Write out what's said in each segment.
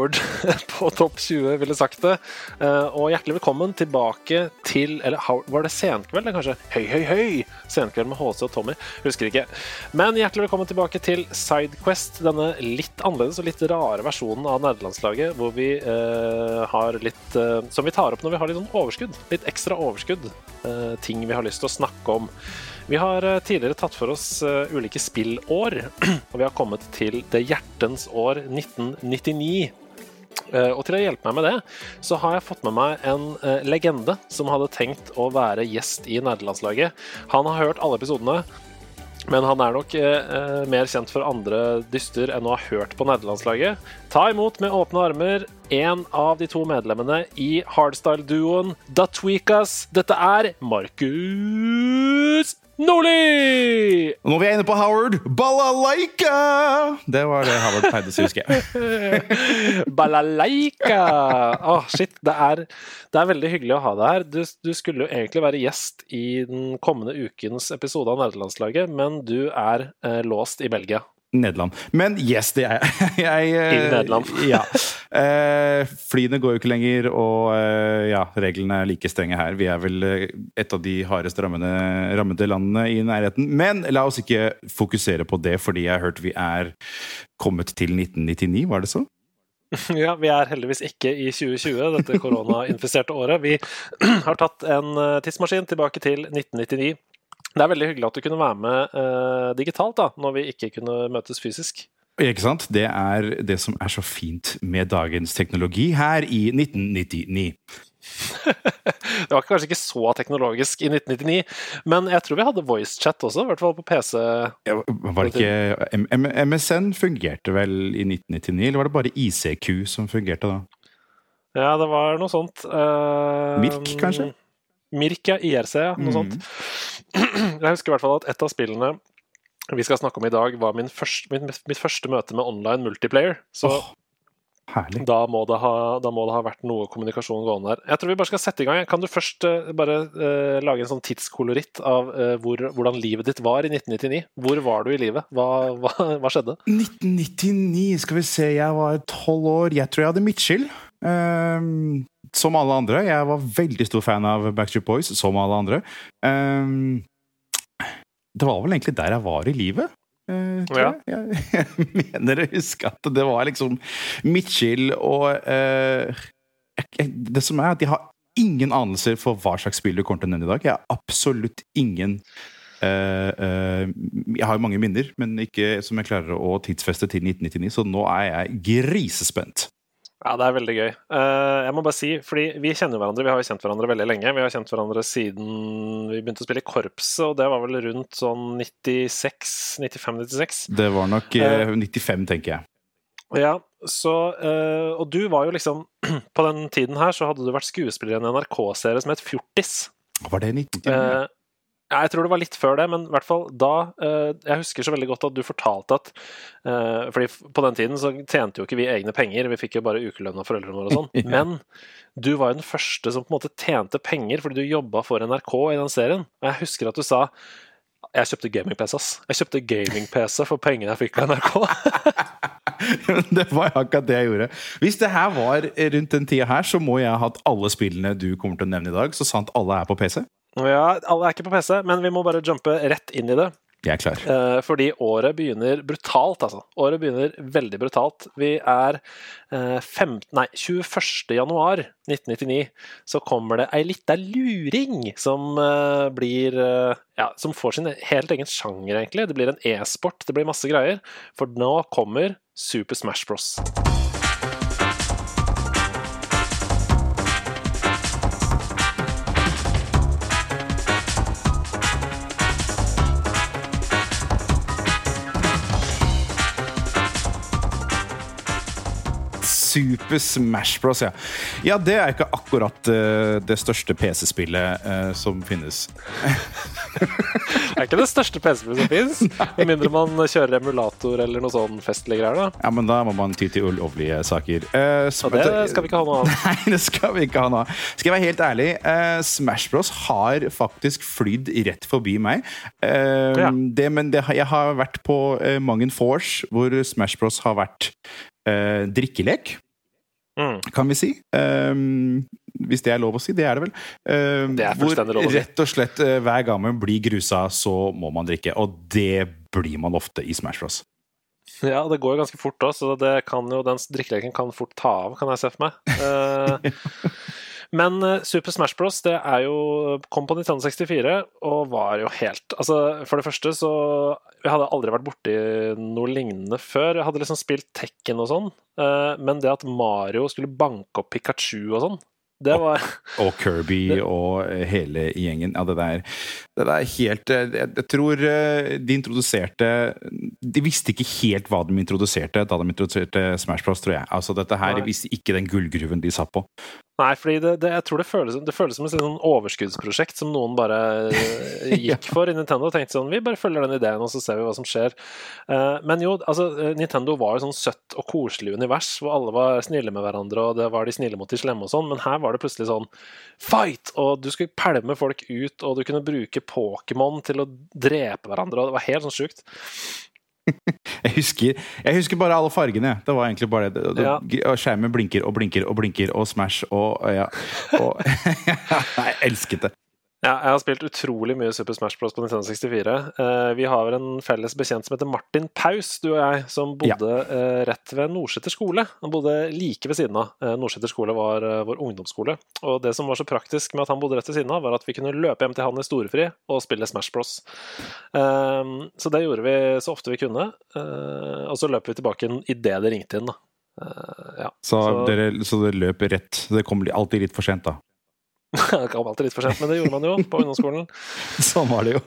Howard på Topp 20 ville sagt det. Eh, Og hjertelig velkommen tilbake til Eller var det Senkveld, kanskje? Høy, høy, høy! Senkveld med HC og Tommy. Husker ikke. Men hjertelig velkommen tilbake til Sidequest. Denne litt annerledes og litt rare versjonen av nederlandslaget hvor vi eh, har litt eh, Som vi tar opp når vi har litt sånn overskudd. Litt ekstra overskudd. Eh, ting vi har lyst til å snakke om. Vi har eh, tidligere tatt for oss eh, ulike spillår, og vi har kommet til det hjertens år 1999. Eh, Og til å hjelpe meg med det, så har jeg fått med meg en eh, legende som hadde tenkt å være gjest i nerdelandslaget. Han har hørt alle episodene, men han er nok eh, eh, mer kjent for andre dyster enn å ha hørt på nerdelandslaget. Ta imot med åpne armer en av de to medlemmene i hardstyle-duoen Da Tweakas. Dette er Markus Nordli! Når vi er inne på Howard, balalaika! Det var det Howard pleide å jeg. Balalaika! Åh, shit. Det er, det er veldig hyggelig å ha deg her. Du, du skulle jo egentlig være gjest i den kommende ukens episode av Nerdelandslaget, men du er eh, låst i Belgia. Nederland. Men yes, det er jeg. jeg eh, I Nederland. ja. Eh, flyene går jo ikke lenger, og eh, ja, reglene er like strenge her. Vi er vel et av de hardest rammede, rammede landene i nærheten. Men la oss ikke fokusere på det, fordi jeg har hørt vi er kommet til 1999, var det så? Ja, vi er heldigvis ikke i 2020, dette koronainfiserte året. Vi har tatt en tidsmaskin tilbake til 1999. Det er veldig hyggelig at du kunne være med eh, digitalt, da, når vi ikke kunne møtes fysisk. Ikke sant? Det er det som er så fint med dagens teknologi her i 1999. Det var kanskje ikke så teknologisk i 1999, men jeg tror vi hadde voicechat også, i hvert fall på PC. Ja, Var det ikke M M MSN fungerte vel i 1999, eller var det bare ICQ som fungerte da? Ja, det var noe sånt. Uh, Mirk, kanskje? Mirk, ja. IRC, ja. Noe Mm. sånt. Jeg husker i hvert fall at et av spillene vi skal snakke om i dag, var min første, mitt, mitt første møte med online multiplayer. Så oh, da, må ha, da må det ha vært noe kommunikasjon gående her. Jeg tror vi bare skal sette i gang. Kan du først uh, bare uh, lage en sånn tidskoloritt av uh, hvor, hvordan livet ditt var i 1999? Hvor var du i livet? Hva, hva, hva skjedde? 1999, skal vi se, jeg var tolv år. Jeg tror jeg hadde midtskill. Ehm, som alle andre. Jeg var veldig stor fan av Backstreet Boys, som alle andre. Um, det var vel egentlig der jeg var i livet. Uh, Ja. jeg. Jeg, jeg mener å huske at det var liksom Mitchell og jeg- Det som er at jeg har ingen anelser for hva slags spill du kommer til å nevne i dag. Jeg har absolutt ingen Uh, uh, Jeg har jo mange minner, men ikke som jeg klarer å tidsfeste til 1999, så nå er jeg grisespent. Ja, det er veldig gøy. Eh, jeg må bare si, fordi Vi kjenner hverandre, vi har jo kjent hverandre veldig lenge. Vi har kjent hverandre siden vi begynte å spille i korpset, og det var vel rundt sånn 96, 95-96. Det var nok eh, 95, tenker jeg. Ja, så, eh, Og du var jo liksom På den tiden her så hadde du vært skuespiller i en NRK-serie som het Fjortis. Var det 1999? Eh, ja, jeg tror det var litt før det, men i hvert fall da eh, Jeg husker så veldig godt at du fortalte at eh, fordi på den tiden så tjente jo ikke vi egne penger, vi fikk jo bare ukelønn av foreldrene våre og sånn. Ja. Men du var jo den første som på en måte tjente penger fordi du jobba for NRK i den serien. Og jeg husker at du sa jeg kjøpte gaming-PC, ass. Jeg kjøpte gaming-PC for pengene jeg fikk av NRK. det var akkurat det jeg gjorde. Hvis det her var rundt den tida her, så må jeg ha hatt alle spillene du kommer til å nevne i dag, så sant alle er på PC. Ja, alle er ikke på PC, men vi må bare jumpe rett inn i det. Jeg er klar. Eh, fordi året begynner brutalt, altså. Året begynner veldig brutalt. Vi er eh, 15, nei, 21. januar 1999, så kommer det ei lita luring som eh, blir eh, Ja, som får sin helt egen sjanger, egentlig. Det blir en e-sport, det blir masse greier. For nå kommer Super Smash Bros. Super Smash Bros, ja. Ja, det er ikke akkurat uh, det største PC-spillet uh, som finnes. det er ikke det største PC-spillet som finnes, med mindre man kjører emulator eller noe sånn festlige greier. da. Ja, men da må man ty til ulovlige saker. Uh, og det skal vi ikke ha noe av. Nei, det skal vi ikke ha noe av. Skal jeg være helt ærlig, Smash Bros har faktisk flydd rett forbi meg. Ja. Det, men det, jeg har vært på mange Force, hvor Smash Bros har vært uh, drikkelek. Mm. Kan vi si. Um, hvis det er lov å si. Det er det vel. Um, det er hvor lov å si. rett og slett uh, hver gang man blir grusa, så må man drikke. Og det blir man ofte i Smash Bros. Ja, det går jo ganske fort òg, så det kan jo, den drikkeleken kan fort ta av, kan jeg se for meg. Uh, Men uh, Super Smash Bros. det er jo, kom på 1964 og var jo helt altså, For det første så Jeg hadde aldri vært borti noe lignende før. Jeg hadde liksom spilt Tekken og sånn, uh, men det at Mario skulle banke opp Pikachu og sånn det var Og Kirby det... og hele gjengen. Ja, det der, det der helt eh, jeg, jeg, tror de introduserte De visste ikke helt hva de introduserte da de introduserte Smash Bros, tror jeg. Altså, dette her De visste ikke den gullgruven de satt på. Nei, fordi det, det, jeg tror det føles, det føles som et sånn overskuddsprosjekt som noen bare eh, gikk for i Nintendo og tenkte sånn Vi bare følger den ideen, og så ser vi hva som skjer. Uh, men jo, altså, eh, Nintendo var jo sånn søtt og koselig univers hvor alle var snille med hverandre, og det var de snille mot de slemme og sånn, men her var det plutselig sånn fight! Og du skulle pælme folk ut, og du kunne bruke Pokémon til å drepe hverandre, og det var helt sånn sjukt. Jeg husker, jeg husker, bare alle fargene. Det var egentlig bare det. det ja. Skjermen blinker og blinker og blinker, og Smash og ja. Og, jeg elsket det. Ja, jeg har spilt utrolig mye Super Smash Bros. på 1964. Uh, vi har en felles bekjent som heter Martin Paus, du og jeg, som bodde ja. uh, rett ved Nordseter skole. Han bodde like ved siden av. Uh, Nordseter skole var vår ungdomsskole. Og det som var så praktisk med at han bodde rett ved siden av, var at vi kunne løpe hjem til han i storefri og spille Smash Bros. så det gjorde vi så ofte vi kunne. og så løp vi tilbake idet det ringte inn, da. Ja. Så, så, dere, så dere løp rett? Det kom alltid litt for sent, da? Det kom alltid litt for sent, men det gjorde man jo på ungdomsskolen. sånn var det jo.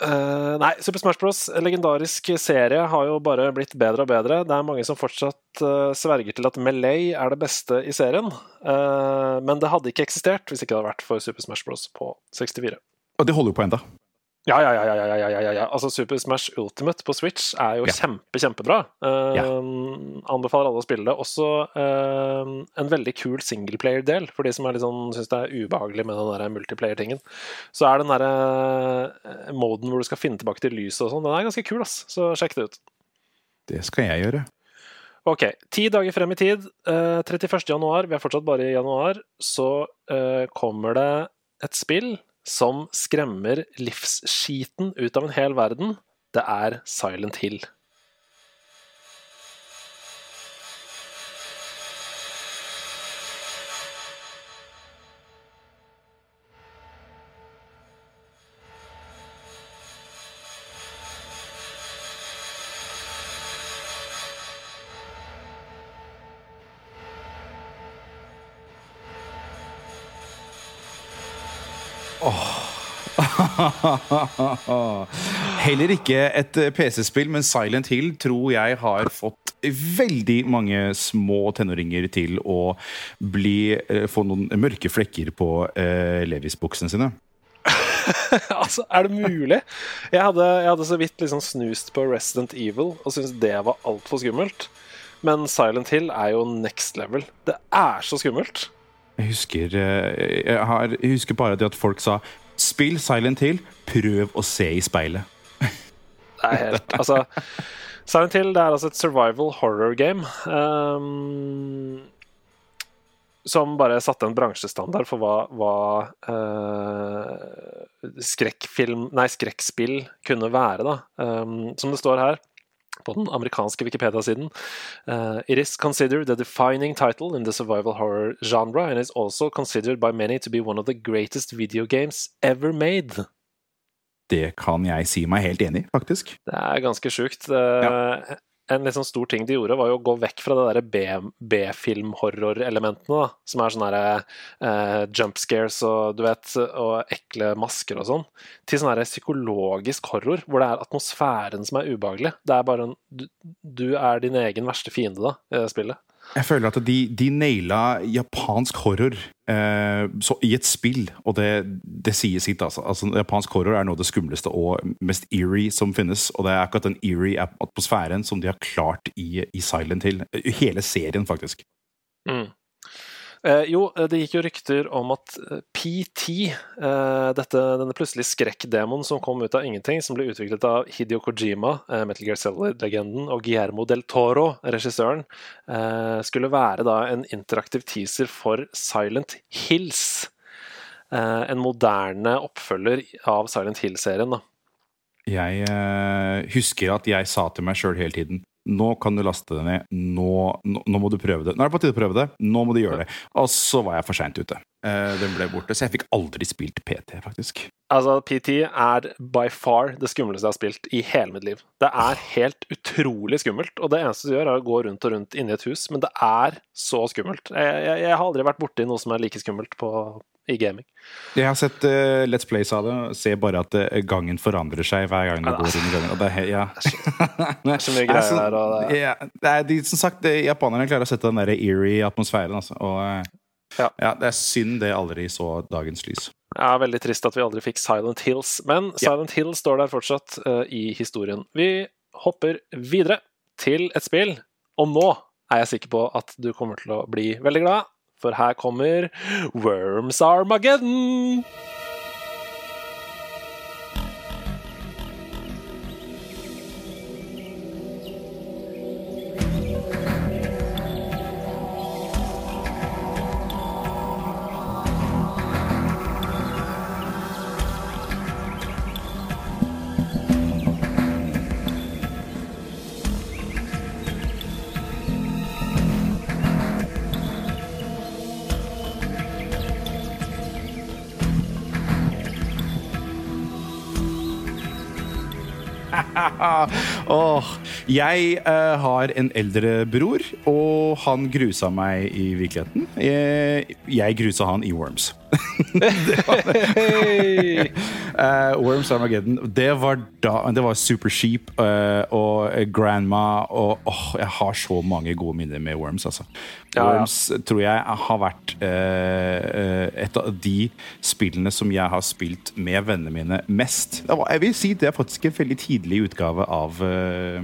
uh, nei, Super Smash Bros. legendarisk serie har jo bare blitt bedre og bedre. Det er mange som fortsatt uh, sverger til at Melee er det beste i serien. Uh, men det hadde ikke eksistert hvis ikke det hadde vært for Super Smash Bros. på 64. Og det holder jo på enda. Ja, ja, ja, ja, ja, ja, ja. Altså Super Smash Ultimate på Switch er jo ja. kjempe, kjempebra. Uh, ja. Anbefaler alle å spille det. Også uh, en veldig kul singleplayer-del, for de som er litt sånn, syns det er ubehagelig med den multiplayer-tingen. Så er den derre uh, moden hvor du skal finne tilbake til lyset og sånn, den er ganske kul, ass. Så sjekk det ut. Det skal jeg gjøre. Ok. Ti dager frem i tid, 31. januar, vi er fortsatt bare i januar, så kommer det et spill som skremmer livsskiten ut av en hel verden, det er Silent Hill. Heller ikke et eh, PC-spill, men Silent Hill tror jeg har fått veldig mange små tenåringer til å bli, eh, få noen mørke flekker på uh, Levis-buksene sine. altså, er det mulig? Jeg hadde, jeg hadde så vidt liksom snust på Resident Evil og syntes det var altfor skummelt. Men Silent Hill er jo next level. Det er så skummelt. Jeg husker, jeg, har, jeg husker bare det at folk sa Spill Silent Hill. Prøv å se i speilet. det er helt Altså Silent Hill det er altså et survival horror game. Um, som bare satte en bransjestandard for hva, hva uh, skrekkfilm Nei, skrekkspill kunne være, da. Um, som det står her på den amerikanske Wikipedia-siden. Uh, it is considered the defining title in the survival horror genre and is also considered by many to be one of the greatest video games ever made. Det kan jeg si meg helt enig i, faktisk. Det er ganske sjukt. Uh, ja en sånn stor ting de gjorde, var jo å gå vekk fra det B-film-horror-elementene, som er sånne uh, jump scares og du vet, og ekle masker og sånn, til sånn psykologisk horror, hvor det er atmosfæren som er ubehagelig. Det er bare en, du, du er din egen verste fiende da, i spillet. Jeg føler at de, de naila japansk horror eh, i et spill, og det, det sier sitt. Altså. altså. Japansk horror er noe av det skumleste og mest eerie som finnes. Og det er akkurat den eerie atmosfæren som de har klart i, i Silent Hill. Hele serien, faktisk. Mm. Eh, jo, eh, det gikk jo rykter om at eh, PT, dette, denne plutselig skrekkdemonen som kom ut av ingenting, som ble utviklet av Hidio Kojima, Metal Gear Solid-legenden, og Guillermo del Toro, regissøren, skulle være da en interaktiv teaser for Silent Hills. en moderne oppfølger av Silent Hill-serien. Jeg husker at jeg sa til meg sjøl hele tiden nå kan du laste det ned. Nå, nå, nå, må du prøve det. Nå er det på tide å prøve det. Nå må du gjøre det. Og så var jeg for seint ute. Uh, den ble borte. Så jeg fikk aldri spilt PT, faktisk. Altså, PT er by far det skumleste jeg har spilt i hele mitt liv. Det er helt utrolig skummelt, og det eneste du gjør, er å gå rundt og rundt inni et hus. Men det er så skummelt. Jeg, jeg, jeg har aldri vært borti noe som er like skummelt på, i gaming. Jeg har sett uh, Let's Plays av det, ser bare at uh, gangen forandrer seg hver gang du går inn i gangen. Og det er, ja. det er så mye greier der. Og det... Ja, det er, de, som sagt, japanerne klarer å sette den der eerie atmosfæren. Altså, og uh, ja. ja. Det er synd det aldri så dagens lys. Ja, Veldig trist at vi aldri fikk Silent Hills, men Silent ja. Hill står der fortsatt i historien. Vi hopper videre til et spill, og nå er jeg sikker på at du kommer til å bli veldig glad for her kommer Worms Armageddon! oh, jeg uh, har en eldre bror, og han grusa meg i virkeligheten. Jeg, jeg grusa han i Worms. uh, Worms Armageddon. Det var, da, det var Super Sheep uh, og Grandma og oh, Jeg har så mange gode minner med Worms, altså. Ja, Worms ja. tror jeg har vært eh, et av de spillene som jeg har spilt med vennene mine mest. Jeg vil si det er faktisk en veldig tidlig utgave av eh,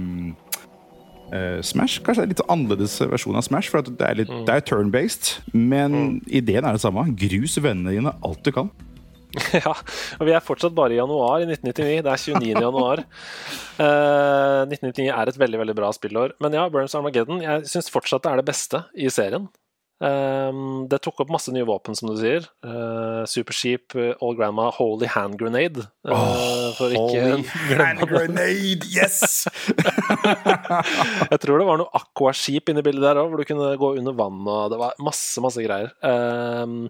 Smash. Kanskje det er litt annerledes versjon av Smash, for det er, litt, mm. er turn-based. Men mm. ideen er det samme. Grus vennene dine alt du kan. ja, og vi er fortsatt bare i januar i 1999. Det er 29. januar. Uh, 1999 er et veldig veldig bra spillår. Men ja, Burns Armageddon jeg syns fortsatt det er det beste i serien. Um, det tok opp masse nye våpen, som du sier. Uh, Super Sheep, uh, All Grandma, Holy Hand Grenade. Uh, oh, for ikke Hand Grenade, yes! jeg tror det var noe aquaskip inni bildet der òg, hvor du kunne gå under vann og Det var masse, masse greier. Um,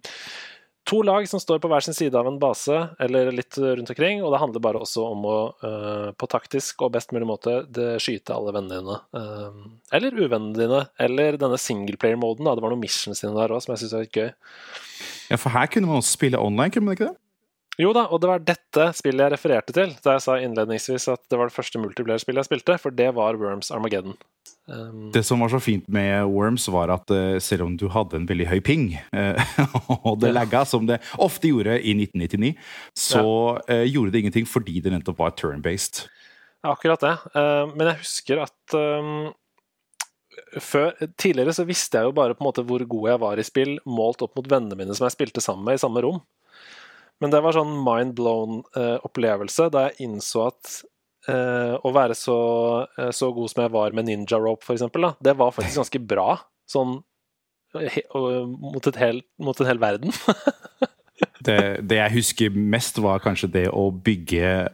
to lag som står på hver sin side av en base, eller litt rundt omkring. Og det handler bare også om å uh, på taktisk og best mulig måte skyte alle vennene dine. Uh, eller uvennene dine. Eller denne singleplayer-moden. Det var noen missions inne der òg som jeg syns var litt gøy. Ja, for her kunne man også spille online, kunne man ikke det? Jo da, og det var dette spillet jeg refererte til da jeg sa innledningsvis at det var det første multiplayer-spillet jeg spilte, for det var Worms Armageddon. Um, det som var så fint med Worms, var at uh, selv om du hadde en veldig høy ping, uh, og det lagga, som det ofte gjorde i 1999, så ja. gjorde det ingenting fordi det nettopp var turn-based. Akkurat det. men jeg husker at um, før, tidligere så visste jeg jo bare på en måte hvor god jeg var i spill, målt opp mot vennene mine som jeg spilte sammen med i samme rom. Men det var sånn mind blown-opplevelse eh, da jeg innså at eh, å være så, eh, så, god som jeg var med ninja rope, f.eks., det var faktisk ganske bra. Sånn he, mot, et hel, mot en hel verden. det, det, jeg husker mest, var kanskje det å bygge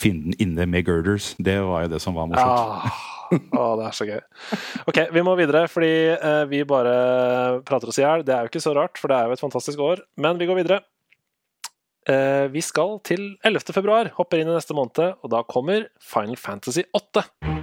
fienden inne med girders. Det var jo det som var morsomt. Ah. Å, det er så gøy. Ok, vi må videre, fordi eh, vi bare prater oss i hjel. Det er jo ikke så rart, for det er jo et fantastisk år. Men vi går videre. Eh, vi skal til 11. februar, hopper inn i neste måned, og da kommer Final Fantasy 8.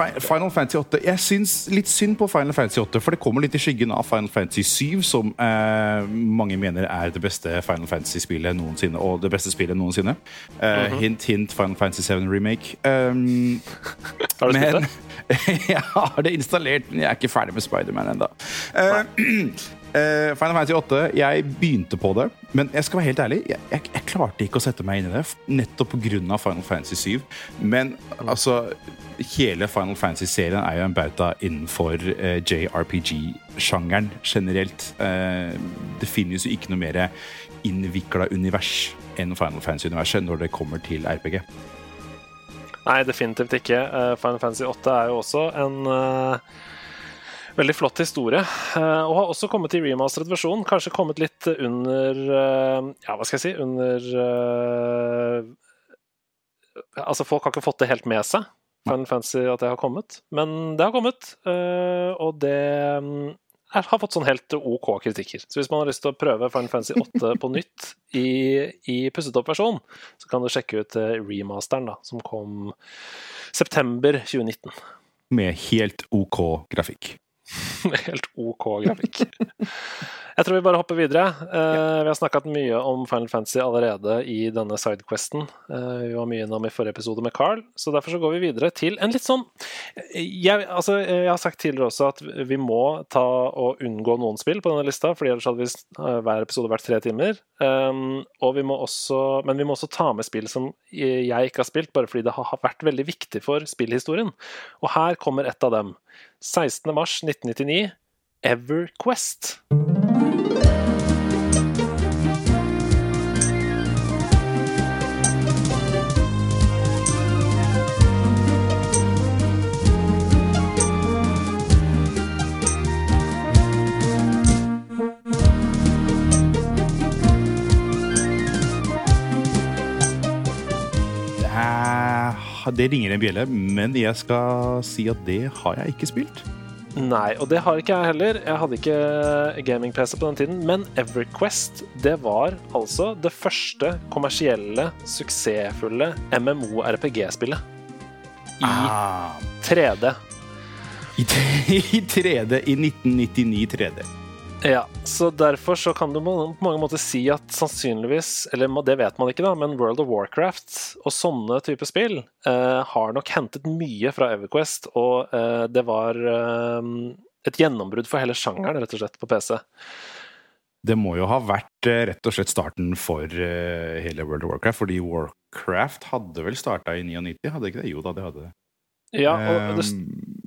Final Fantasy. Fi- Final Fantasy 8 Jeg syns litt synd på Final Fantasy 8, for det kommer litt i skyggen av Final Fantasy 7, som eh, mange mener er det beste Final Fantasy-spillet noensinne, og det beste spillet noensinne. Eh, Hint, hint Final Fantasy 7 Remake. Um, Har du spilt det? jeg har det installert, men jeg er ikke ferdig med Spiderman ennå. Uh, Final Fantasy 8, jeg begynte på det, men jeg skal være helt ærlig, jeg, jeg, jeg klarte ikke å sette meg inn i det, nettopp pga. Final Fantasy 7. Men altså Hele Final Fantasy-serien er jo en bauta innenfor uh, JRPG-sjangeren generelt. Uh, det finnes jo ikke noe mer innvikla univers enn Final Fantasy-universet når det kommer til RPG. Nei, definitivt ikke. Eh, Final Fantasy 8 er jo også en eh, veldig flott historie. eh, og har også kommet i remasteret versjon. Kanskje kommet litt under eh, Ja, hva skal jeg si? Under eh, Altså, folk har ikke fått det helt med seg, Final Fantasy, at det har kommet. Men det har kommet, og det mm, er, har fått sånn helt OK kritikker. Så hvis man har lyst til å prøve Final Fantasy 8 på nytt i, i pusset opp versjon, så kan du sjekke ut remasteren, da, som kom september 2019. Med helt OK grafikk. Helt OK grafikk. Jeg tror vi bare hopper videre. Uh, vi har snakket mye om Final Fantasy allerede i denne sidequesten. Uh, vi var mye innom i forrige episode med Carl, så derfor så går vi videre til en litt sånn jeg, altså, jeg har sagt tidligere også at vi må ta og unngå noen spill på denne lista, fordi ellers hadde vi eh, hver episode vært tre timer. Um, og vi må også, men vi må også ta med spill som jeg ikke har spilt, bare fordi det har vært veldig viktig for spillhistorien. Og her kommer et av dem. 16. mars 1999, EverQuest. Det ringer en bjelle, men jeg skal si at det har jeg ikke spilt. Nei, og det har ikke jeg heller. Jeg hadde ikke gaming-PC på den tiden. Men EverQuest det var altså det første kommersielle, suksessfulle MMO-RPG-spillet. I Ah, 3D. I, I 3D, i 1999 3D. Ja, så derfor så kan du på mange måter si at sannsynligvis, eller det vet man ikke da, men World of Warcraft og sånne type spill eh, har nok hentet mye fra EverQuest, og eh, det var eh, et gjennombrudd for hele sjangeren, rett og slett, på PC. Det må jo ha vært eh, rett og slett starten for eh, hele World of Warcraft, fordi Warcraft hadde vel starta i 99, hadde ikke det? Jo da, det hadde det. Ja, og det, Ehm,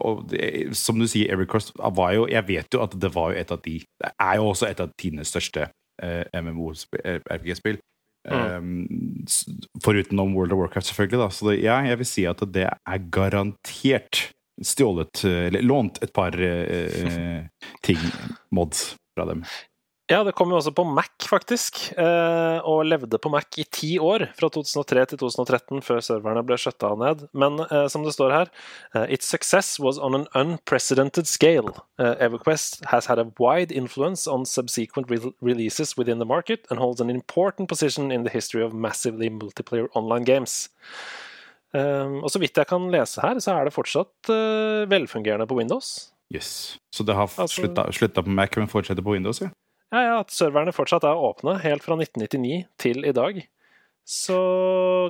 og det, som du sier, Evercross var jo Jeg vet jo at det var jo et av de Det er jo også et av tidenes største eh, MMO-RPG-spill. Um, s- forutenom World of Warcraft, selvfølgelig. da Så det, ja, jeg vil si at det er garantert stjålet eh, Eller lånt et par eh, ting, mods, fra dem. Ja, det kom jo også på Mac, faktisk, eh, og levde på Mac i ti år, fra 2003 til 2013, før serverne ble skjøtta ned. Men eh, som det står her, eh, its success was on an unprecedented scale. EverQuest has had a wide influence on subsequent re releases within the market and holds an important position in the history of massively multiplayer online games. Og så vidt jeg kan lese her, så er det fortsatt velfungerende på Windows. Yes. Så det har Altså- slutta på Mac, men fortsetter på Windows, ja. Ja, ja, at serverne fortsatt er åpne helt fra 1999 til i dag. Så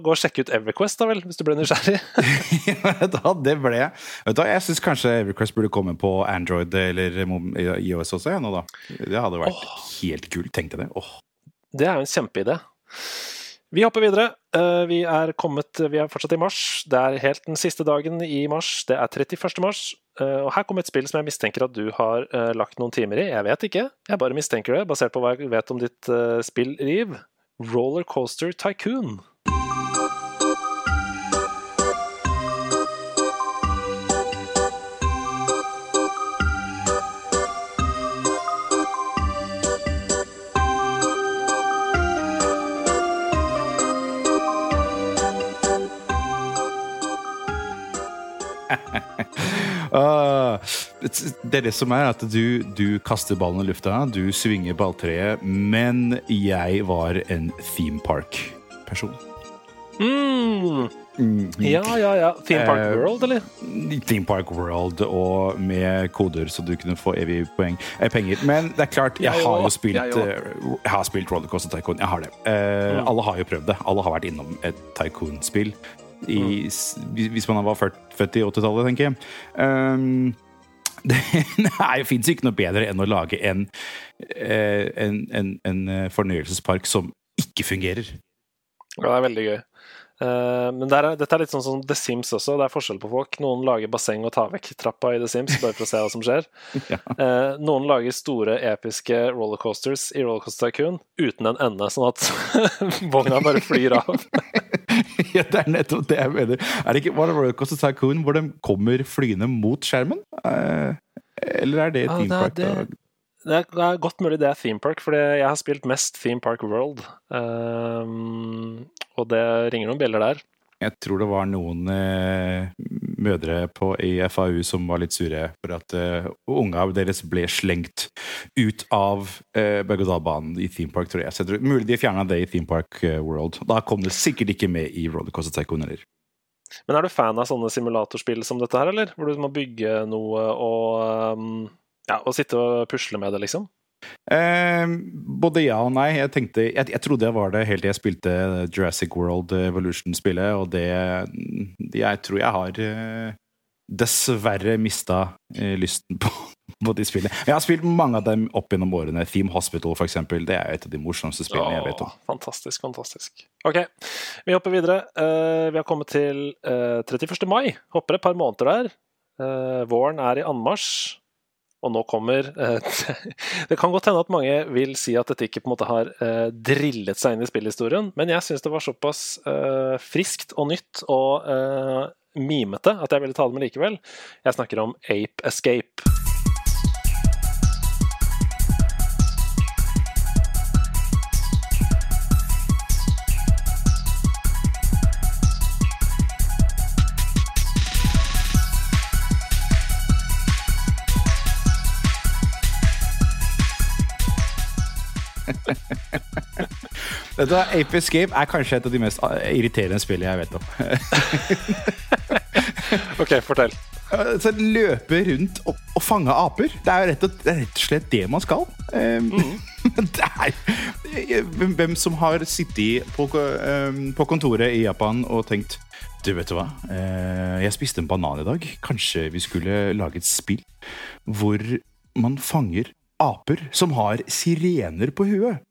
gå og sjekk ut Everquest, da vel, hvis du ble nysgjerrig. ja, det ble jeg. Vet du Jeg syns kanskje Everquest burde komme på Android eller iOS også. Ja, nå da. Det hadde vært helt kult. Tenkte det. Oh. Det er jo en kjempeidé. Vi hopper videre. Eh, Vi er kommet Vi er fortsatt i mars. Det er helt den siste dagen i mars. Det er 31. mars. Eh, Og her kommer et spill som jeg mistenker at du har eh, lagt noen timer i. Jeg vet ikke. Jeg bare mistenker det, basert på hva jeg vet om ditt spillriv. spillliv. Rollercoaster Tycoon. det er det som er at du, du kaster ballen i lufta, du svinger balltreet, men jeg var en theme park-person. Mm. Ja, ja, ja. Theme Park Eh, World, eller? Theme Park World og med koder, så du kunne få evig poeng, eh, penger. Men det er klart, jeg Jeg har jo spilt, Jeg òg. eh, jeg har spilt Rollercoaster Tycoon. Jeg har det. Eh, Mm. Alle har jo prøvd det. Alle har vært innom et Tycoon-spill. I-. Hvis man var født, født i 80-tallet, tenker jeg. Um, det fins ikke noe bedre enn å lage en, eh, en, en, en eh, fornøyelsespark som ikke fungerer. Ja, det er veldig gøy. Eh, men det er, dette er litt sånn som The Sims også. Det er forskjell på folk. Noen lager basseng og tar vekk trappa i The Sims bare for å se hva som skjer. Ja. Noen lager store, episke rollercoasters i Rollercoaster Tycoon uten en ende, sånn at vogna bare flyr av. ja, det er nettopp det jeg mener. Er det ikke var det Rollercoaster Tycoon hvor de kommer flyende mot skjermen? Eh, eller er det Theme er Park? det. Det det er godt mulig det er Theme Park, for jeg har spilt mest Theme Park World. Um, og det ringer noen bjeller der. Jeg tror det var noen eh, mødre på, i FAU som var litt sure for at eh, unga deres ble slengt ut av eh, berg-og-dal-banen i Theme Park, tror jeg. Så jeg tror, mulig de fjerna det i Theme Park eh, World. Da kom det sikkert ikke med i Rollercoaster Tycoon heller. Men er du fan av sånne simulatorspill som dette her, eller? Hvor du må bygge noe og um, ja, og sitte og pusle med det, liksom? Eh, både ja og nei. Jeg tenkte, jeg, jeg trodde jeg var det helt til jeg spilte Jurassic World Evolution-spillet, og det Jeg tror jeg har eh, dessverre mista eh, lysten på, på de spillene. Jeg har spilt mange av dem opp gjennom årene. Theme Hospital, for eksempel. Det er et av de morsomste spillene jeg vet om. Fantastisk, fantastisk. Ok, vi hopper videre. Uh, vi har kommet til uh, 31. mai. Hopper et par måneder der. Uh, våren er i anmarsj. Og nå kommer eh, Det kan godt hende at mange vil si at dette ikke på en måte har eh, drillet seg inn i spillhistorien, men jeg syns det var såpass eh, friskt og nytt og mimete at jeg ville ta det med likevel. Jeg snakker om Ape Escape. Du Ape Escape er kanskje et av de mest eh, irriterende spillene jeg vet om. OK, fortell. Så løpe rundt og, og fange aper. Det er jo rett og, det rett og slett det man skal. Um, det er hvem, hvem som har sittet på, um, på kontoret i Japan og tenkt Du, vet du hva? Eh, jeg spiste en banan i dag. Kanskje vi skulle lage et spill hvor man fanger aper som har sirener på huet?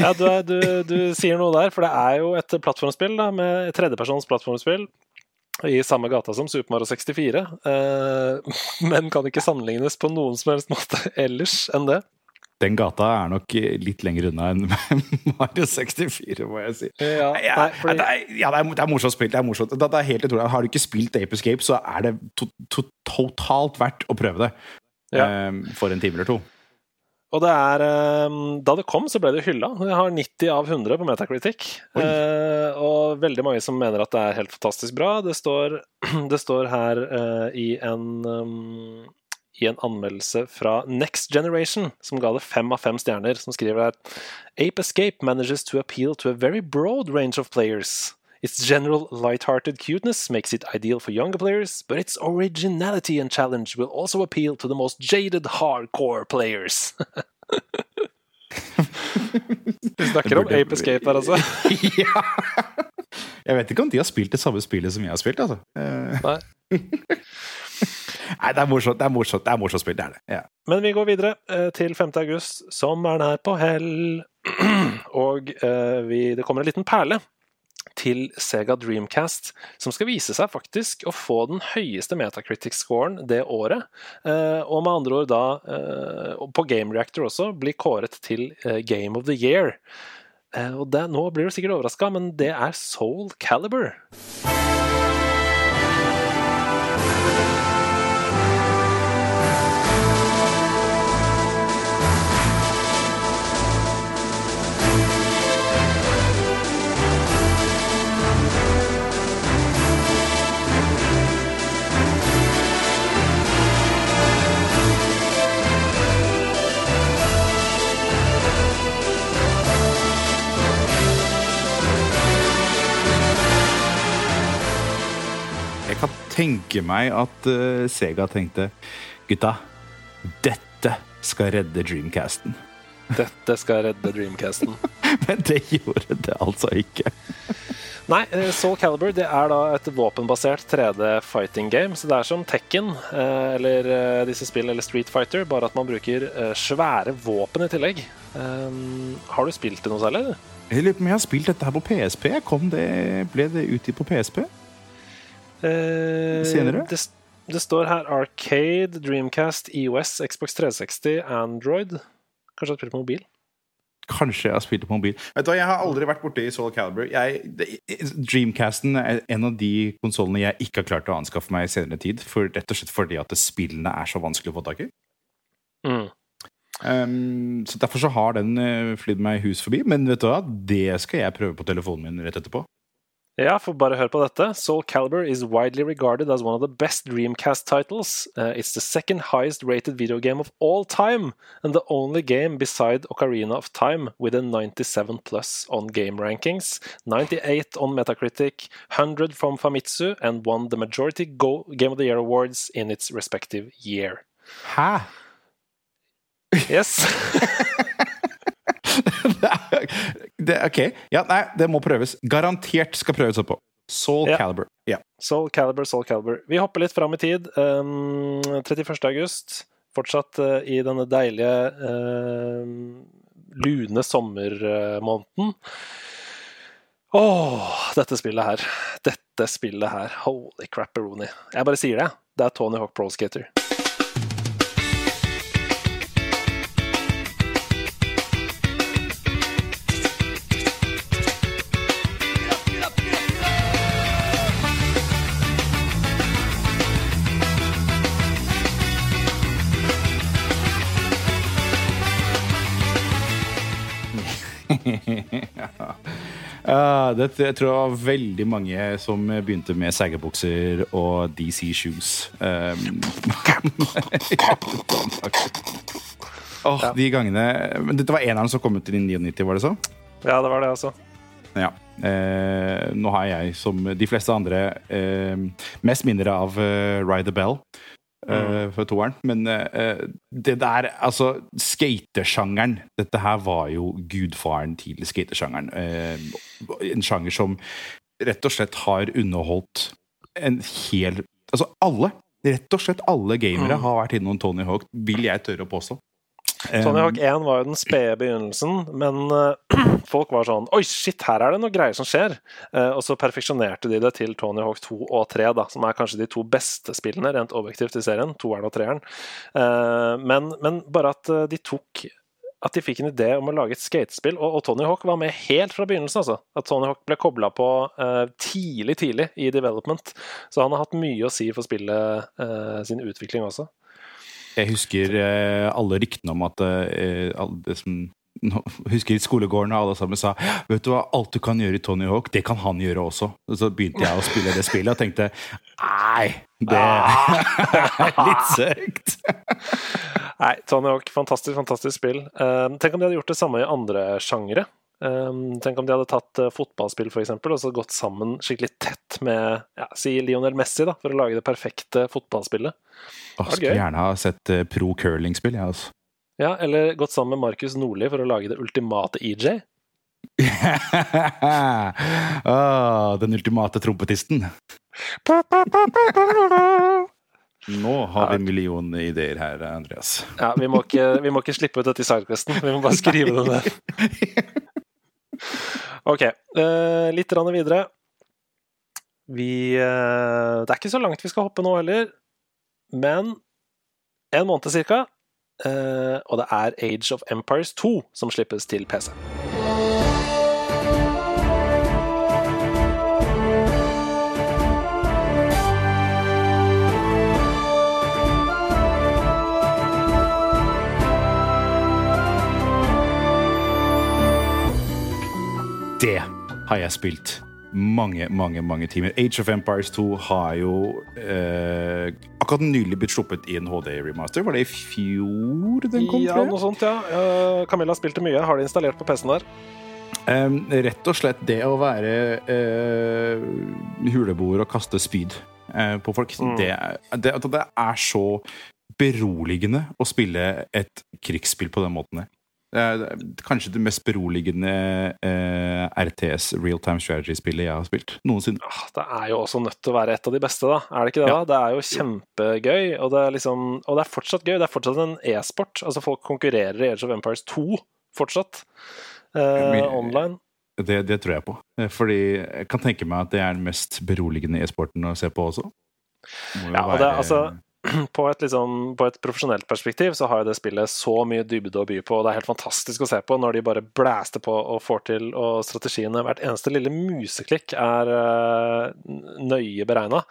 Ja, du, er- du, du sier noe der, for det er jo et plattformspill da, med tredjepersons plattformspill i samme gata som Super Mario 64, eh, men kan ikke sammenlignes på noen som helst måte ellers enn det. Den gata er nok litt lenger unna enn Mario 64, må jeg si. Ja, Ja, nei, fordi, det, er, ja, det, er, det er morsomt spilt. Det er morsomt. Det, er helt utrolig. Har du ikke spilt Ape Escape, så er det to, to, totalt verdt å prøve det. Ja. Ehm, for en time eller to. Og det er eh, Da det kom, så ble det hylla. Jeg har 90 av 100 på Metacritic. Oi. Eh, og veldig mange som mener at det er helt fantastisk bra. Det står, det står her eh, i en um, i en anmeldelse fra Next Generation, som ga det fem av fem stjerner, som skriver her Ape Escape manages to appeal to a very broad range of players. Its general light-hearted cuteness makes it ideal for younger players, but its originality and challenge will also appeal to the most jaded hardcore players. Vi snakker om Ape Escape her, altså. ja. Jeg vet ikke om de har spilt det samme spillet som jeg har spilt, altså. Eh, Nei. Nei, det er morsomt. Det er morsomt, det er morsomt spill, det er det. Ja. Men vi går videre eh, til 5. august. Sommeren er på hell. Og eh, vi, det kommer en liten perle til Sega Dreamcast, som skal vise seg faktisk å få den høyeste Metacritic-scoren det året. Eh, og med andre ord da, eh, på Game Reactor også, blir kåret til eh, Game of the Year. Og det, nå blir du sikkert overraska, men det er Soul Caliber. Tenke meg at uh, Sega tenkte Gutta, dette skal redde Dreamcasten. Dette skal redde Dreamcasten. Men det gjorde det altså ikke. Nei, eh, Soul Calibur det er da et våpenbasert 3D fighting game. Så det er som Tekken eh, eller disse spill eller Street Fighter, bare at man bruker svære våpen i tillegg. Um, har du spilt det noe særlig? Jeg lurer på om jeg har spilt dette her på PSP. Kom det, ble det utgitt på PSP? Eh, Senere? Det, det, står her Arcade, Dreamcast, EOS, Xbox 360, Android. Kanskje du har spilt på mobil? Kanskje jeg har spilt på mobil. Vet du hva, Jeg har aldri vært borti Soul Calibur. Jeg, Dreamcasten er en av de konsollene jeg ikke har klart å anskaffe meg i senere tid. For, rett og slett fordi at spillene er så vanskelig å få tak i. Mm. Um, så Derfor så har den uh, flydd meg hus forbi. Men vet du hva, det skal jeg prøve på telefonen min rett etterpå. Ja, for bare hør på dette. Soul Calibur is widely regarded as one of the best Dreamcast titles. Uh, it's the second highest rated video game of all time, and the only game beside Ocarina of Time with a 97 plus on game rankings, 98 on Metacritic, 100 from Famitsu, and won the majority Go Game of the Year awards in its respective year. Hæ? Yes. det, ok. Ja, nei, det må prøves. Garantert skal prøves oppå. Soul Ja. Calibur. Ja. Soul Calibur, Soul Calibur. Vi hopper litt fram i tid. Um, 31. august. Fortsatt uh, i denne deilige uh, lune sommermåneden. Åh, dette spillet her. Dette spillet her. Holy crap, Rooney. Jeg bare sier det. Det er Tony Hawk Pro Skater. Ah, det, jeg tror det var veldig mange som begynte med sagebukser og DC shoes. Um, Ja. de gangene Men dette var eneren som kom ut i 99, var det så? Ja, det var det, altså. Ja. Uh, nå har jeg, som de fleste andre, uh, mest mindre av eh, Ride the Bell eh, for toeren. Men uh, det der, altså Skatesjangeren Dette her var jo gudfaren til skatesjangeren. Uh, en sjanger som rett og slett har underholdt en hel Altså alle. Rett og slett alle gamere Mm. har vært innom Tony Hawk, vil jeg tørre å påstå. Tony Hawk 1 var jo den spede begynnelsen, men eh, folk var sånn Oi, shit, her er det noe greier som skjer. Eh, og så perfeksjonerte de det til Tony Hawk 2 og 3, da, som er kanskje de to beste spillene rent objektivt i serien. Toeren og treeren. Eh, men, men bare at de tok at de fikk en idé om å lage et skatespill, og, og Tony Hawk var med helt fra begynnelsen. altså. At Tony Hawk ble kobla på tidlig tidlig i development. Så han har hatt mye å si for spillet sin utvikling også. Jeg husker eh, alle ryktene om at eh, alle som husker skolegården og alle sammen sa Vet du hva, alt du kan gjøre i Tony Hawk, det kan han gjøre også. Og så begynte jeg å spille det spillet og tenkte Nei, det er litt søkt. Nei, Tony Hawk, fantastisk, fantastisk spill. Eh, tenk om de hadde gjort det samme i andre sjangere. Eh, tenk om de hadde tatt eh, fotballspill for eksempel, og så gått sammen skikkelig tett med ja, si Lionel Messi da, for å lage det perfekte fotballspillet. Åh, skulle gjerne ha sett eh, pro curling-spill, ja, altså. Ja, Eller gått sammen med Markus Nordli for å lage det ultimate EJ. ah, den ultimate trompetisten. Nå har vi en million ideer her, Andreas. Ja, vi må, ikke, vi må ikke slippe ut dette i Sidequesten, vi må bare skrive det ned. Ok, eh, litt videre. Vi eh, Det er ikke så langt vi skal hoppe nå heller, men en måned cirka. eh, og det er Age of Empires 2 som slippes til PC. Det har jeg spilt mange, mange mange timer. Age of Empires 2 har jo eh, akkurat nylig blitt sluppet i en HD-remaster. Var det i fjor den kom? Ja, noe sånt, ja. Uh, Camilla spilte mye. Har det installert på PC-en der? Um, rett og slett det å være uh, huleboer og kaste spyd. uh, på folk. Mm. Det, det, det, er så beroligende å spille et krigsspill på den måten. Kanskje det mest beroligende eh, RTS, real time strategy-spillet jeg har spilt noensinne. Ah, det er jo også nødt til å være et av de beste, da. Er det ikke det? Ja. da? Det er jo kjempegøy, og det er, liksom, og det er fortsatt gøy. Det er fortsatt en e-sport. Altså Folk konkurrerer i Age of Empires 2 fortsatt, eh, online. Det, det, tror jeg på. Eh, fordi jeg kan tenke meg at det er den mest beroligende e-sporten å se på også. Ja, og det, altså på et, liksom, på et, profesjonelt perspektiv så har jo det spillet så mye dybde å by på. og Det er helt fantastisk å se på når de bare blæster på og får til, og strategiene Hvert eneste lille museklikk er uh, nøye beregna.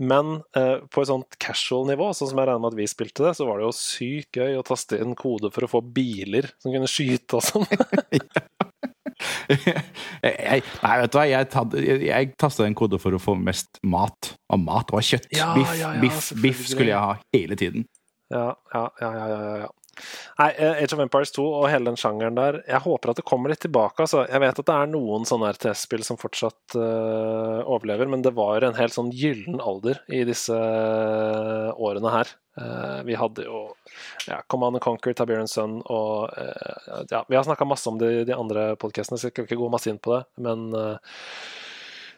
Men uh, på et sånt casual nivå, sånn som jeg regner med at vi spilte det, så var det jo sykt gøy å taste inn kode for å få biler som kunne skyte og sånn. jeg, nei, vet du hva, jeg, tatt, jeg, jeg tasta en kode for å få mest mat. Og mat var kjøtt. Ja, biff, ja, ja, biff, biff, skulle jeg ha hele tiden. Ja, ja, ja, ja, ja. Nei, eh, Age of Empires 2 og hele den sjangeren der Jeg håper at det kommer litt tilbake. Altså. Jeg vet at det er noen sånne RTS-spill som fortsatt uh, overlever, men det var en helt sånn gyllen alder i disse uh, årene her. Uh, vi hadde jo ja, Command Conquer, Tiberian Sun og ja, Vi har snakka masse om de, de andre podkastene, så jeg skal ikke gå masse inn på det. Men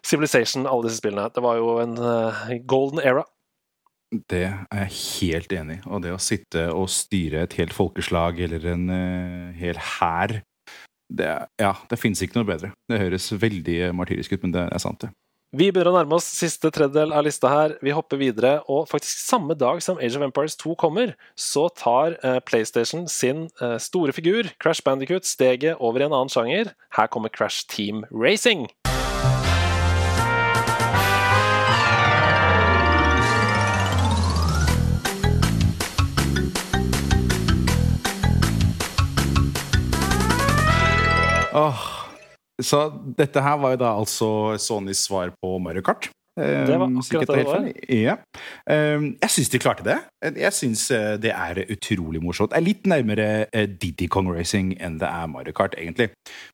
Civilization, alle disse spillene. Det var jo en golden era det er jeg helt enig i. Og det å sitte og styre et helt folkeslag eller en uh, hel hær det, Ja, det fins ikke noe bedre. Det høres veldig martyrisk ut, men det er sant, det. Vi begynner å nærme oss siste tredjedel av lista her. Vi hopper videre, og faktisk samme dag som Age of Empires 2 kommer, så tar uh, PlayStation sin uh, store figur, Crash Bandicoot, steget over i en annen sjanger. Her kommer Crash Team Racing. Så dette her var jo da altså Sonys svar på Mario Kart. Det var ehm, akkurat det det var. Ja. Ehm, jeg syns de klarte det. Jeg syns eh, det er utrolig morsomt. Det er litt nærmere Didi Diddy Kong Racing enn det er Mario Kart, egentlig.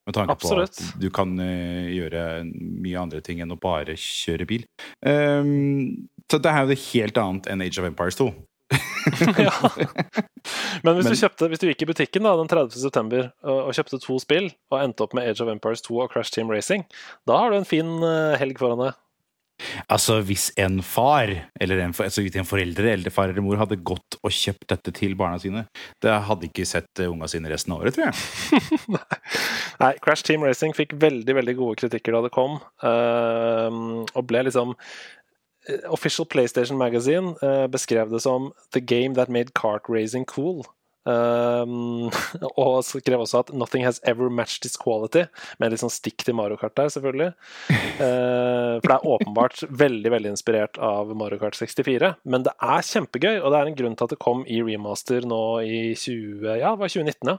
Med tanke Absolutt. på at du kan eh, gjøre mye andre ting enn å bare kjøre bil. Ehm, så det er jo det helt annet enn Age of Empires 2. ja. Men hvis, Men, du kjøpte, hvis, Du gikk i butikken da, den 30. september og, og, kjøpte to spill, og endte opp med Age of Empires 2 og Crash Team Racing, da har du en fin uh, helg foran deg. Altså, hvis en far, eller en, altså, en forelder eller far eller mor hadde gått og kjøpt dette til barna sine, det hadde ikke sett uh, unga sine resten av året, tror jeg. Nei, Crash Team Racing fikk veldig veldig gode kritikker da det kom, uh, og ble liksom Eh, Official PlayStation Magazine uh, beskrev det som 'the game that made kart racing cool'. Um, og skrev også at 'nothing has ever matched its quality', med litt sånn stikk til Mario Kart der, selvfølgelig. Uh, for det er åpenbart veldig veldig inspirert av Mario Kart 64. Men det er kjempegøy, og det er en grunn til at det kom i remaster nå i 20, ja, det var 2019. ja.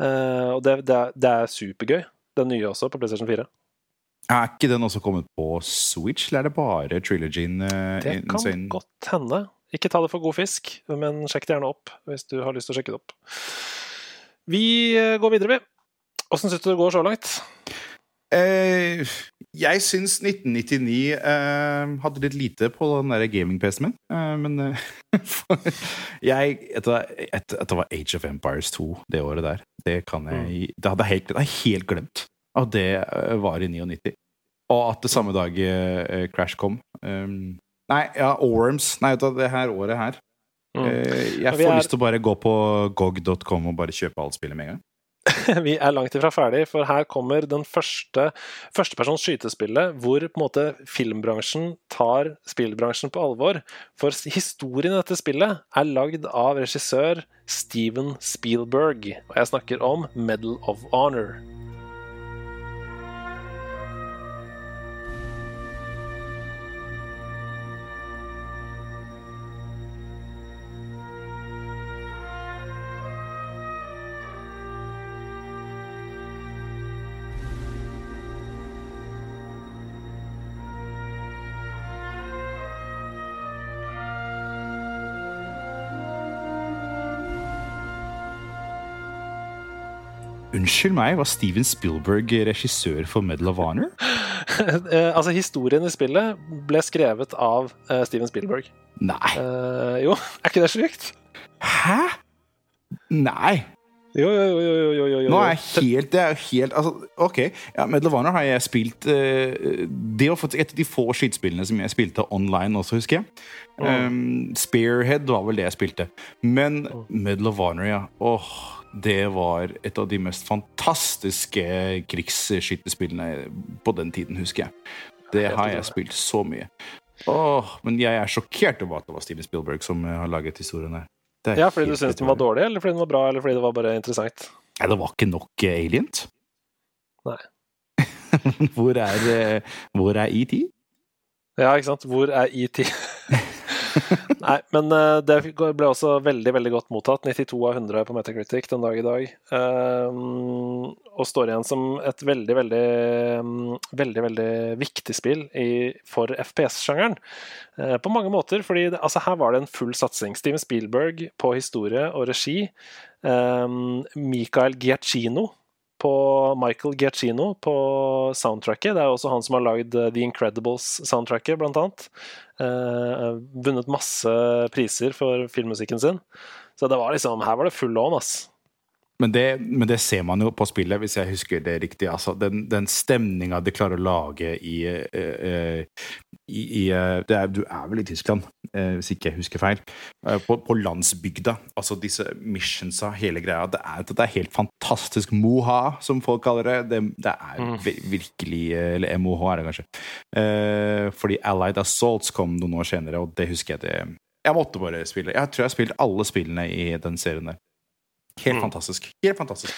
Uh, og det, det, er, det er supergøy. Den nye også, på PlayStation 4. Er ikke den også kommet på Switch, eller er det bare trilogien? Uh, det kan insane? godt hende. Ikke ta det for god fisk, men sjekk det gjerne opp hvis du har lyst til å sjekke det opp. Vi eh, går videre, vi. Åssen syns du det går så langt? Eh, jeg syns 1999 eh, hadde litt lite på den der gaming-PC-en min. Eh, men eh, jeg At det var Age of Empires 2 det året der, det kan jeg mm. Det hadde jeg helt, helt glemt at det eh, var i 99. Og at det samme dag uh, Crash kom. Um, nei, ja, Orms. Nei, det her året her. Mm. Uh, jeg får er... lyst til å bare gå på gog.com og bare kjøpe alt spillet med en gang. vi er langt ifra ferdig, for her kommer den første førstepersons skytespillet hvor på en måte filmbransjen tar spillbransjen på alvor. For historien i dette spillet er lagd av regissør Steven Spielberg, og jeg snakker om Medal of Honor. Unnskyld meg, var Steven Spielberg regissør for Medal of Honor? Eh, altså, historien i spillet ble skrevet av uh, Steven Spielberg. Nei. Uh, jo, er ikke det sjukt? Hæ? Nei. Jo, jo, jo, jo, jo, jo, jo. Nå er jeg helt Det er helt altså, OK. Ja, Medal of Honor har jeg spilt uh, Det var faktisk et av de få skytespillene som jeg spilte online også, husker jeg. Um, Spearhead var vel det jeg spilte. Men Medal of Honor, ja. Åh, det var et av de mest fantastiske krigsskytterspillene på den tiden, husker jeg. Det har jeg spilt så mye. Åh, men jeg er sjokkert over at det var Steven Spielberg som eh, har laget historien her. Det er Ja, fordi du syntes den var dårlig, eller fordi den var bra, eller fordi det var bare interessant? Nei, det var ikke nok eh, aliens. Nei. hvor er, eh, hvor er ET? Ja, ikke sant? Hvor er ET? Nei, men eh, det ble også veldig veldig godt mottatt. 92 av 100 på Metacritic den dag i dag. Um, og står igjen som et veldig, veldig um, veldig, veldig viktig spill i, for FPS-sjangeren. Uh, på mange måter, fordi altså, her var det en full satsing. Steven Spielberg på historie og regi. Um, Michael Giacchino på Michael Giacchino på soundtracket. Det er også han som har lagd eh, The Incredibles-soundtracket, blant annet. Eh, vunnet masse priser for filmmusikken sin. Så det var liksom, her var det full lån, ass. Men det, men det ser man jo på spillet, hvis jeg husker det riktig. Altså, den den stemninga de klarer å lage i, eh, eh, i, i eh, det er, Du er vel i Tyskland, eh, hvis ikke jeg husker feil. Eh, på, på landsbygda. Altså disse missionsa, hele greia. Det er, det er helt fantastisk. Moha, som folk kaller det. Det, det er Mm. virkelig Eller MOH er det kanskje. Eh, fordi Allied Assaults kom noen år senere, og det husker jeg det Jeg måtte bare spille. Jeg tror jeg har spilt alle spillene i den serien der. Helt Mm. fantastisk. Helt fantastisk.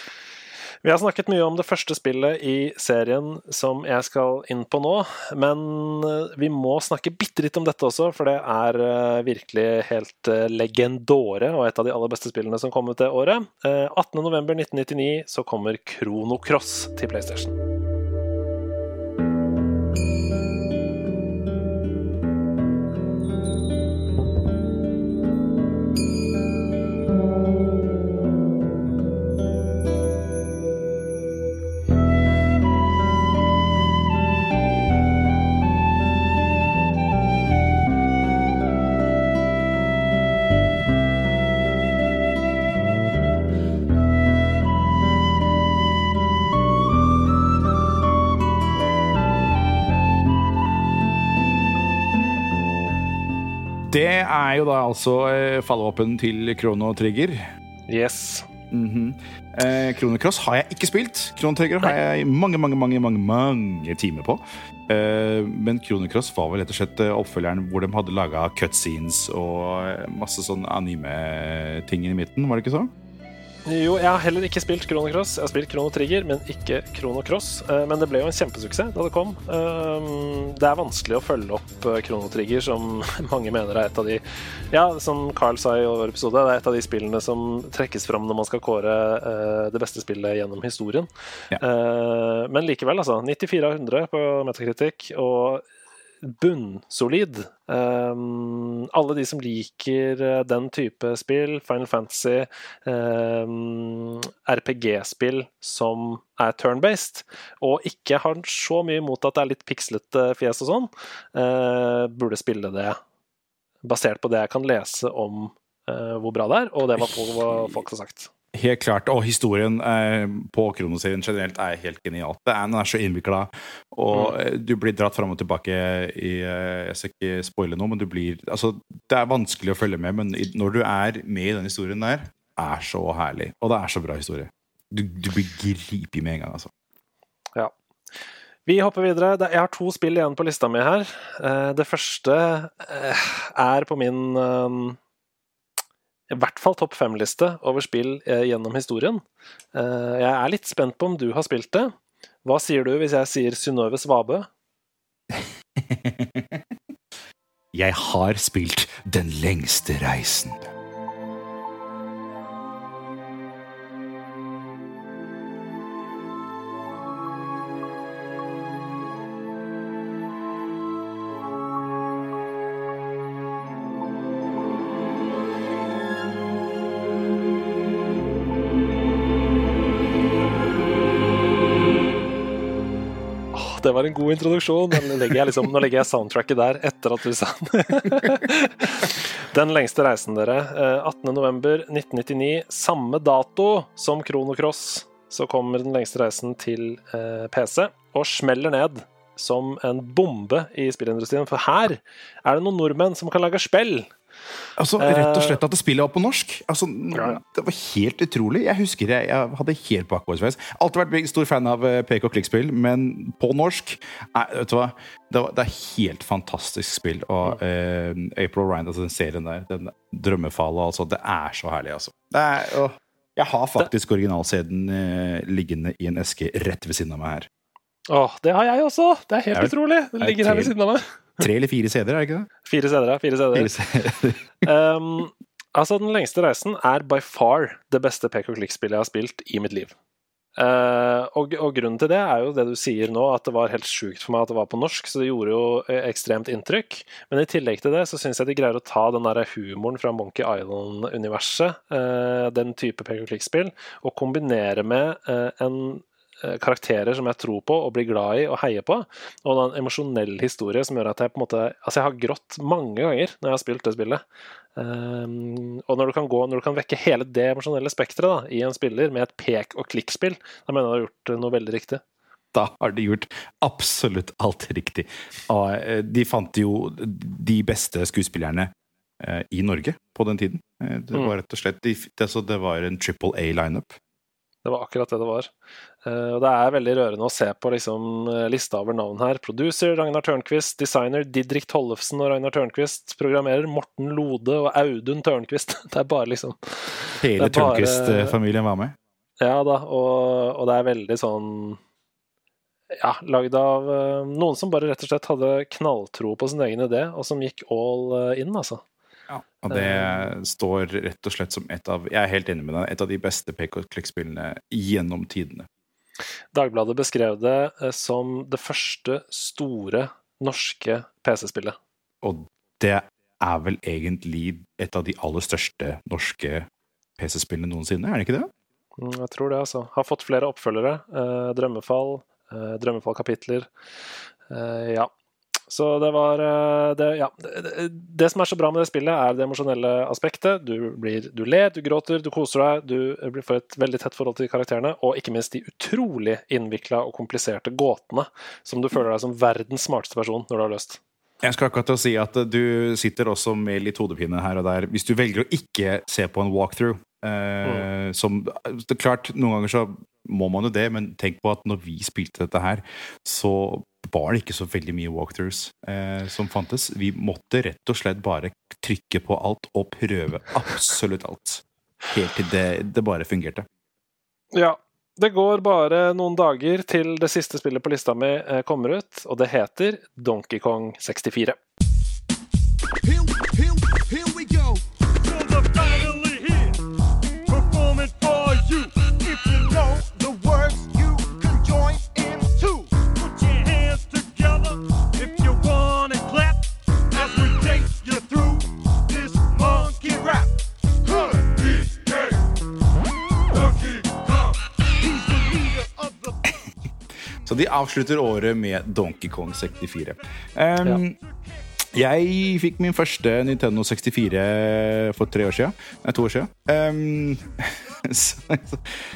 Vi har snakket mye om det første spillet i serien som jeg skal inn på nå, men eh, vi må snakke bitte litt om dette også, for det er eh, virkelig helt legendåre og et av de aller beste spillene som kom ut det året. Eh, 18.11.1999 så kommer Chrono Cross til PlayStation. Det er jo da altså fallvåpen til Krono Trigger. Yes. Mhm. eh, Kronocross har jeg ikke spilt. Kronotrigger har jeg mange mange, mange, mange, mange timer på. Eh, men Kronocross var vel rett og slett eh, oppfølgeren hvor de hadde laga cutscenes og eh, masse sånn anime-ting i midten, var det ikke så? Jo, jeg har heller ikke spilt Chrono Cross. Jeg har spilt Chrono Trigger, men ikke Chrono Cross. Eh, Men det ble jo en kjempesuksess da det kom. Eh, Det er vanskelig å følge opp eh, Chrono Trigger, som mange mener er et av de Ja, som Carl sa i vår episode, det er et av de spillene som trekkes fram når man skal kåre det beste spillet gjennom historien. Ja. Men likevel, altså. 94 av 100 på Metacritic, og bunnsolid. Um, alle de som liker eh, den type spill, Final Fantasy, um, RPG-spill som er turn-based, og ikke har så mye imot at det er litt pikslete fjes og sånn, uh, burde spille det basert på det jeg kan lese om uh, hvor bra det er, og det var på hva folk har sagt. Helt klart. Og historien eh, på Kronoserien generelt er helt genialt. Det er, den er så innvikla, og mm. du blir dratt fram og tilbake i eh, Jeg skal ikke spoile noe, men du blir Altså, det er vanskelig å følge med, men når du er med i den historien der, er så herlig. Og det er så bra historie. Du, du blir gripet med en gang, altså. Ja. Vi hopper videre. Jeg har to spill igjen på lista mi her. Eh, Det første eh, er på min eh, i hvert fall topp fem-liste over spill eh, gjennom historien. Eh, Jeg er litt spent på om du har spilt det. Hva sier du hvis jeg sier Synnøve Svabø? Jeg har spilt Den lengste reisen. Det var en god introduksjon. Legger liksom, nå legger jeg soundtracket der etter at du sa den. Den lengste reisen, dere. 18.11.1999. Eh, Samme dato som Kronocross så kommer den lengste reisen til eh, PC og smeller ned som en bombe i spillindustrien. For her er det noen nordmenn som kan lage spill Altså, Rett og slett at det spillet var på norsk. Altså, Det var helt utrolig. Jeg husker jeg, jeg hadde helt bakoversveis. Alltid vært stor fan av eh, PK klikkspill, men på norsk nei, vet du hva? Det, var, det er helt fantastisk spill. Og uh, April Ryan, altså den serien der, den drømmefallet, altså, det er så herlig, altså. Er, uh, jeg har faktisk originalseden uh, liggende i en eske rett ved siden av meg her. Åh, det har jeg også! Det er helt er, utrolig. Den ligger her ved siden av meg. Tre eller fire CD-er, er det ikke det? Fire CD-er, fire CD-er. um, altså, Den lengste reisen er by far det beste pek og klikk-spillet jeg har spilt i mitt liv. Uh, og, og, grunnen til det er jo det du sier nå, at det var helt sjukt for meg at det var på norsk, så det gjorde jo eh, ekstremt inntrykk. Men i tillegg til det så syns jeg de greier å ta den der humoren fra Monkey Island-universet, uh, den type pek og klikk-spill, og kombinere med uh, en karakterer som jeg tror på og blir glad i og heier på. Og en emosjonell historie som gjør at jeg på en måte Altså, jeg har grått mange ganger når jeg har spilt det spillet. Um, og når du, kan gå, når du kan vekke hele det emosjonelle spekteret i en spiller med et pek- og klikk-spill, da mener jeg du har gjort noe veldig riktig. Da har de gjort absolutt alt riktig. Eh, de fant jo de beste skuespillerne eh, i Norge på den tiden. Det var mm. rett og slett det, det var en triple A-lineup. Det var akkurat det det var. Uh, og Det er veldig rørende å se på liksom, eh, lista over navn her. Producer Ragnar Tørnquist, designer Didrik Tollefsen og Ragnar Tørnquist, programmerer Morten Lode og Audun Tørnquist. Det er bare liksom Hele Tørnquist-familien var med? Ja da, og, og, det er veldig sånn ja, lagd av uh, noen som bare rett og slett hadde knalltro på sin egen idé, og som gikk all in, altså. Ja, og det står rett og slett som et av Jeg er helt enig med deg, et av de beste pk-klikkspillene gjennom tidene. Dagbladet beskrev det uh, som det første store norske PC-spillet. Og det er vel egentlig et av de aller største norske PC-spillene noensinne, er det ikke det? Mm, jeg tror det, altså. Har fått flere oppfølgere. Uh, Drømmefall, Drømmefall-kapitler. ja, så det var eh, det, ja. det, som er så bra med det spillet, er det emosjonelle aspektet. Du, blir, du ler, du gråter, du koser deg, du får et veldig tett forhold til karakterene, og ikke minst de utrolig innvikla og kompliserte gåtene som du føler deg som verdens smarteste person når du har løst. Jeg skal akkurat til å si at du sitter også med litt hodepine her og der. Hvis du velger å ikke se på en walkthrough, Uh, mm. som det er Klart, noen ganger så må man jo det, men tenk på at når vi spilte dette her, så var det ikke så veldig mye walkthroughs eh, som fantes. Vi måtte rett og slett bare trykke på alt og prøve absolutt alt. Helt til det, det bare fungerte. Ja. Det går bare noen dager til det siste spillet på lista mi eh, kommer ut, og det heter Donkey Kong 64. Here, here, Så de avslutter året med Donkey Kong 64. Um, ja. Jeg fikk min første Nintendo 64 for tre år siden. Nei, to år siden. Um, så,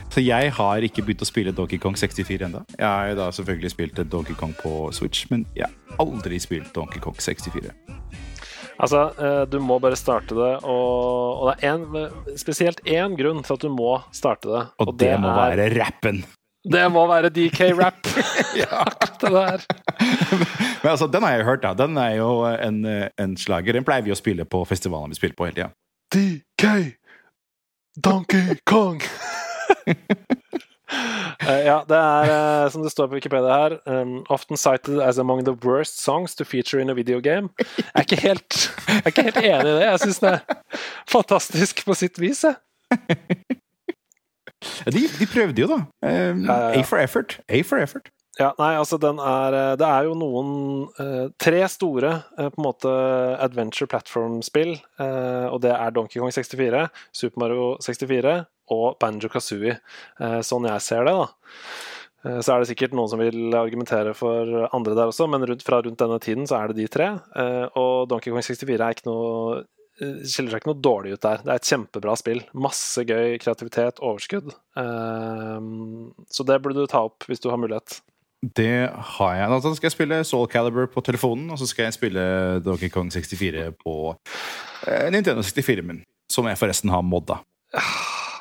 så, jeg har ikke begynt å spille Donkey Kong 64 ennå. Jeg har da selvfølgelig spilt Donkey Kong på Switch, men jeg har aldri spilt Donkey Kong 64. Altså, eh, du må bare starte det, og, og det er en, spesielt én grunn til at du må starte det. Og, og det, det, må er, være rappen. Det må være DK-rap. ja. det der. Men altså, den har jeg hørt, da. Den er jo en, en slager. Den pleier vi å spille på festivalene vi spiller på hele tida. DK! Donkey Kong! Uh, ja, det er uh, som det står på Wikipedia her um, Often cited as among the worst songs to feature in a video game. Jeg er ikke helt, jeg er ikke helt enig i det. Jeg syns det er fantastisk på sitt vis. Jeg. De, de, prøvde jo, da. Um, ja, ja, A for effort. A for effort. Ja, nei, altså den er eh, Det er jo noen uh, Tre store uh, på en måte adventure platform-spill. Og det er Donkey Kong 64, Super Mario 64 og Banjo Kazooie, sånn jeg ser det, da. Eh, så er det sikkert noen som vil argumentere for andre der også, men rundt, fra rundt denne tiden så er det de tre. Eh, og Donkey Kong 64 er ikke noe eh, skiller seg ikke noe dårlig ut der. Det er et kjempebra spill. Masse gøy kreativitet, overskudd. Så det burde du ta opp hvis du har mulighet. Det har jeg. Da skal jeg spille Soul Caliber på telefonen, og så skal jeg spille Donkey Kong 64 på Nintendo 64 min, som jeg forresten har modda.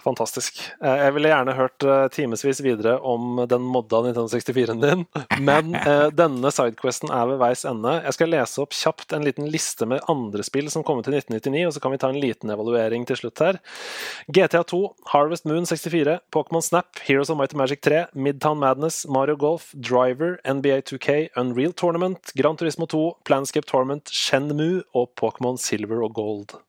Fantastisk. Eh, jeg ville gjerne hørt eh, timevis videre om den modda 1964-en din, men uh, denne sidequesten er ved veis ende. Jeg skal lese opp kjapt en liten liste med andre spill som kom ut i 1999, og så kan vi ta en liten evaluering til slutt her. GTA2, Harvest Moon 64, Pokémon Snap, Heroes of Mighty Magic 3, Midtown Madness, Mario Golf, Driver, NBA 2K, Unreal Tournament, Gran Turismo 2, Planscape Torment, Shenmue og Pokémon Silver og Gold.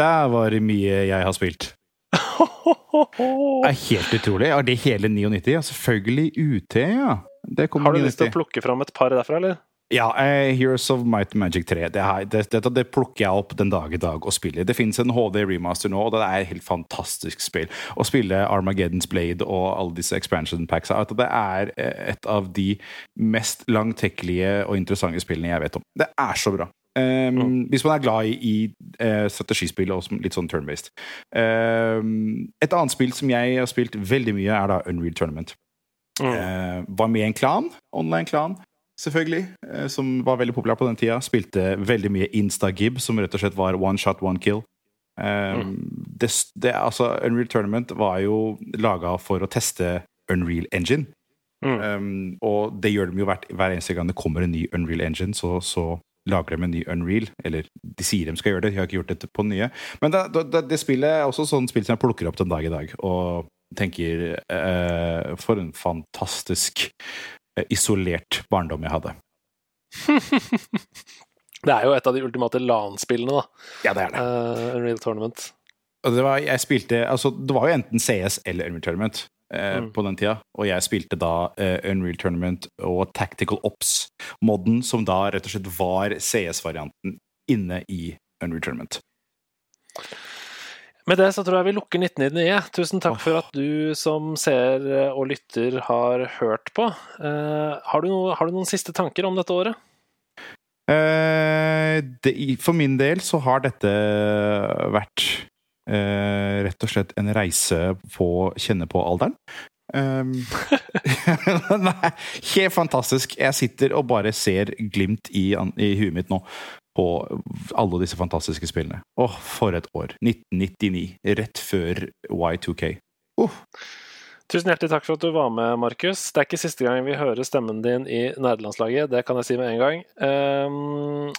Der var det mye jeg har spilt. Det er helt utrolig. Er det hele 99? Ja, selvfølgelig UT, ja. Har du lyst til å plukke fram et par derfra, eller? Ja, uh, Heroes of Might and Magic 3. Det, her, det, det, det, plukker jeg opp den dag i dag og spiller. Det fins en HD remaster nå, og det er et helt fantastisk spill. Å spille Armageddon's Blade og alle disse expansion packs Det er eh, et av de mest langtekkelige og interessante spillene jeg vet om. Det er så bra. Um, mm. Hvis man er glad i, i uh, strategispill og litt sånn turn-based. Um, et annet spill som jeg har spilt veldig mye, er da Unreal Tournament. Mm. Uh, var med i en klan, online-klan, selvfølgelig, uh, som var veldig populær på den tida. Spilte veldig mye Instagib, som rett og slett var one shot, one kill. Um, mm. det, det, altså, Unreal Tournament var jo laga for å teste Unreal Engine. Mm. Um, og det gjør de jo hver, hver, eneste gang det kommer en ny Unreal Engine, så, så lager dem en ny Unreal. Eller de sier de skal gjøre det, de har ikke gjort dette på nye. Men det, det, det spillet er også sånn spill som jeg plukker opp den dag i dag. Og tenker eh, For en fantastisk eh, isolert barndom jeg hadde. det er jo et av de ultimate LAN-spillene, da. Ja, det er det. Uh, Unreal Tournament. Det var, jeg spilte, altså, det var jo enten CS eller Unreal Tournament eh, mm. på den tida. Og jeg spilte da eh, Unreal Tournament og Tactical Ops-moden, som da rett og slett var CS-varianten inne i Unreal Tournament. Med det så tror jeg vi lukker 1999. Tusen takk for at du som ser og lytter har hørt på. Uh, har, du no, har, du noen siste tanker om dette året? Uh, det, for min del så har dette vært Eh, rett og slett en reise på kjenne på alderen. Um, nei, helt fantastisk. Jeg sitter og bare ser glimt i, i huet mitt nå på alle disse fantastiske spillene. Åh, oh, for et år. 1999. Rett før Y2K. Uh. Tusen hjertelig takk for at du var med, Markus. Det er ikke siste gang vi hører stemmen din i nerdelandslaget, det kan jeg si med en gang. Um,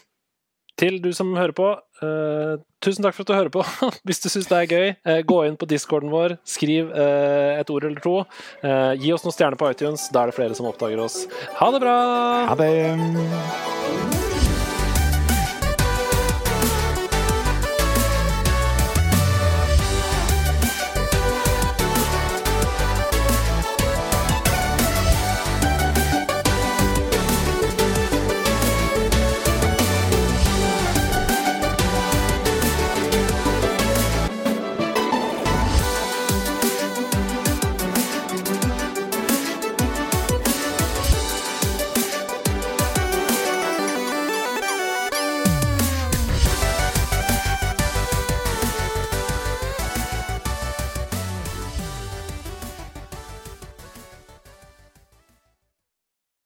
til du som hører på, uh, tusen takk for at du hører på. Hvis du syns det er gøy, uh, gå inn på discorden vår, skriv uh, et ord eller to. gi oss noen stjerner på iTunes, da er det flere som oppdager oss. Ha det bra! Ha det!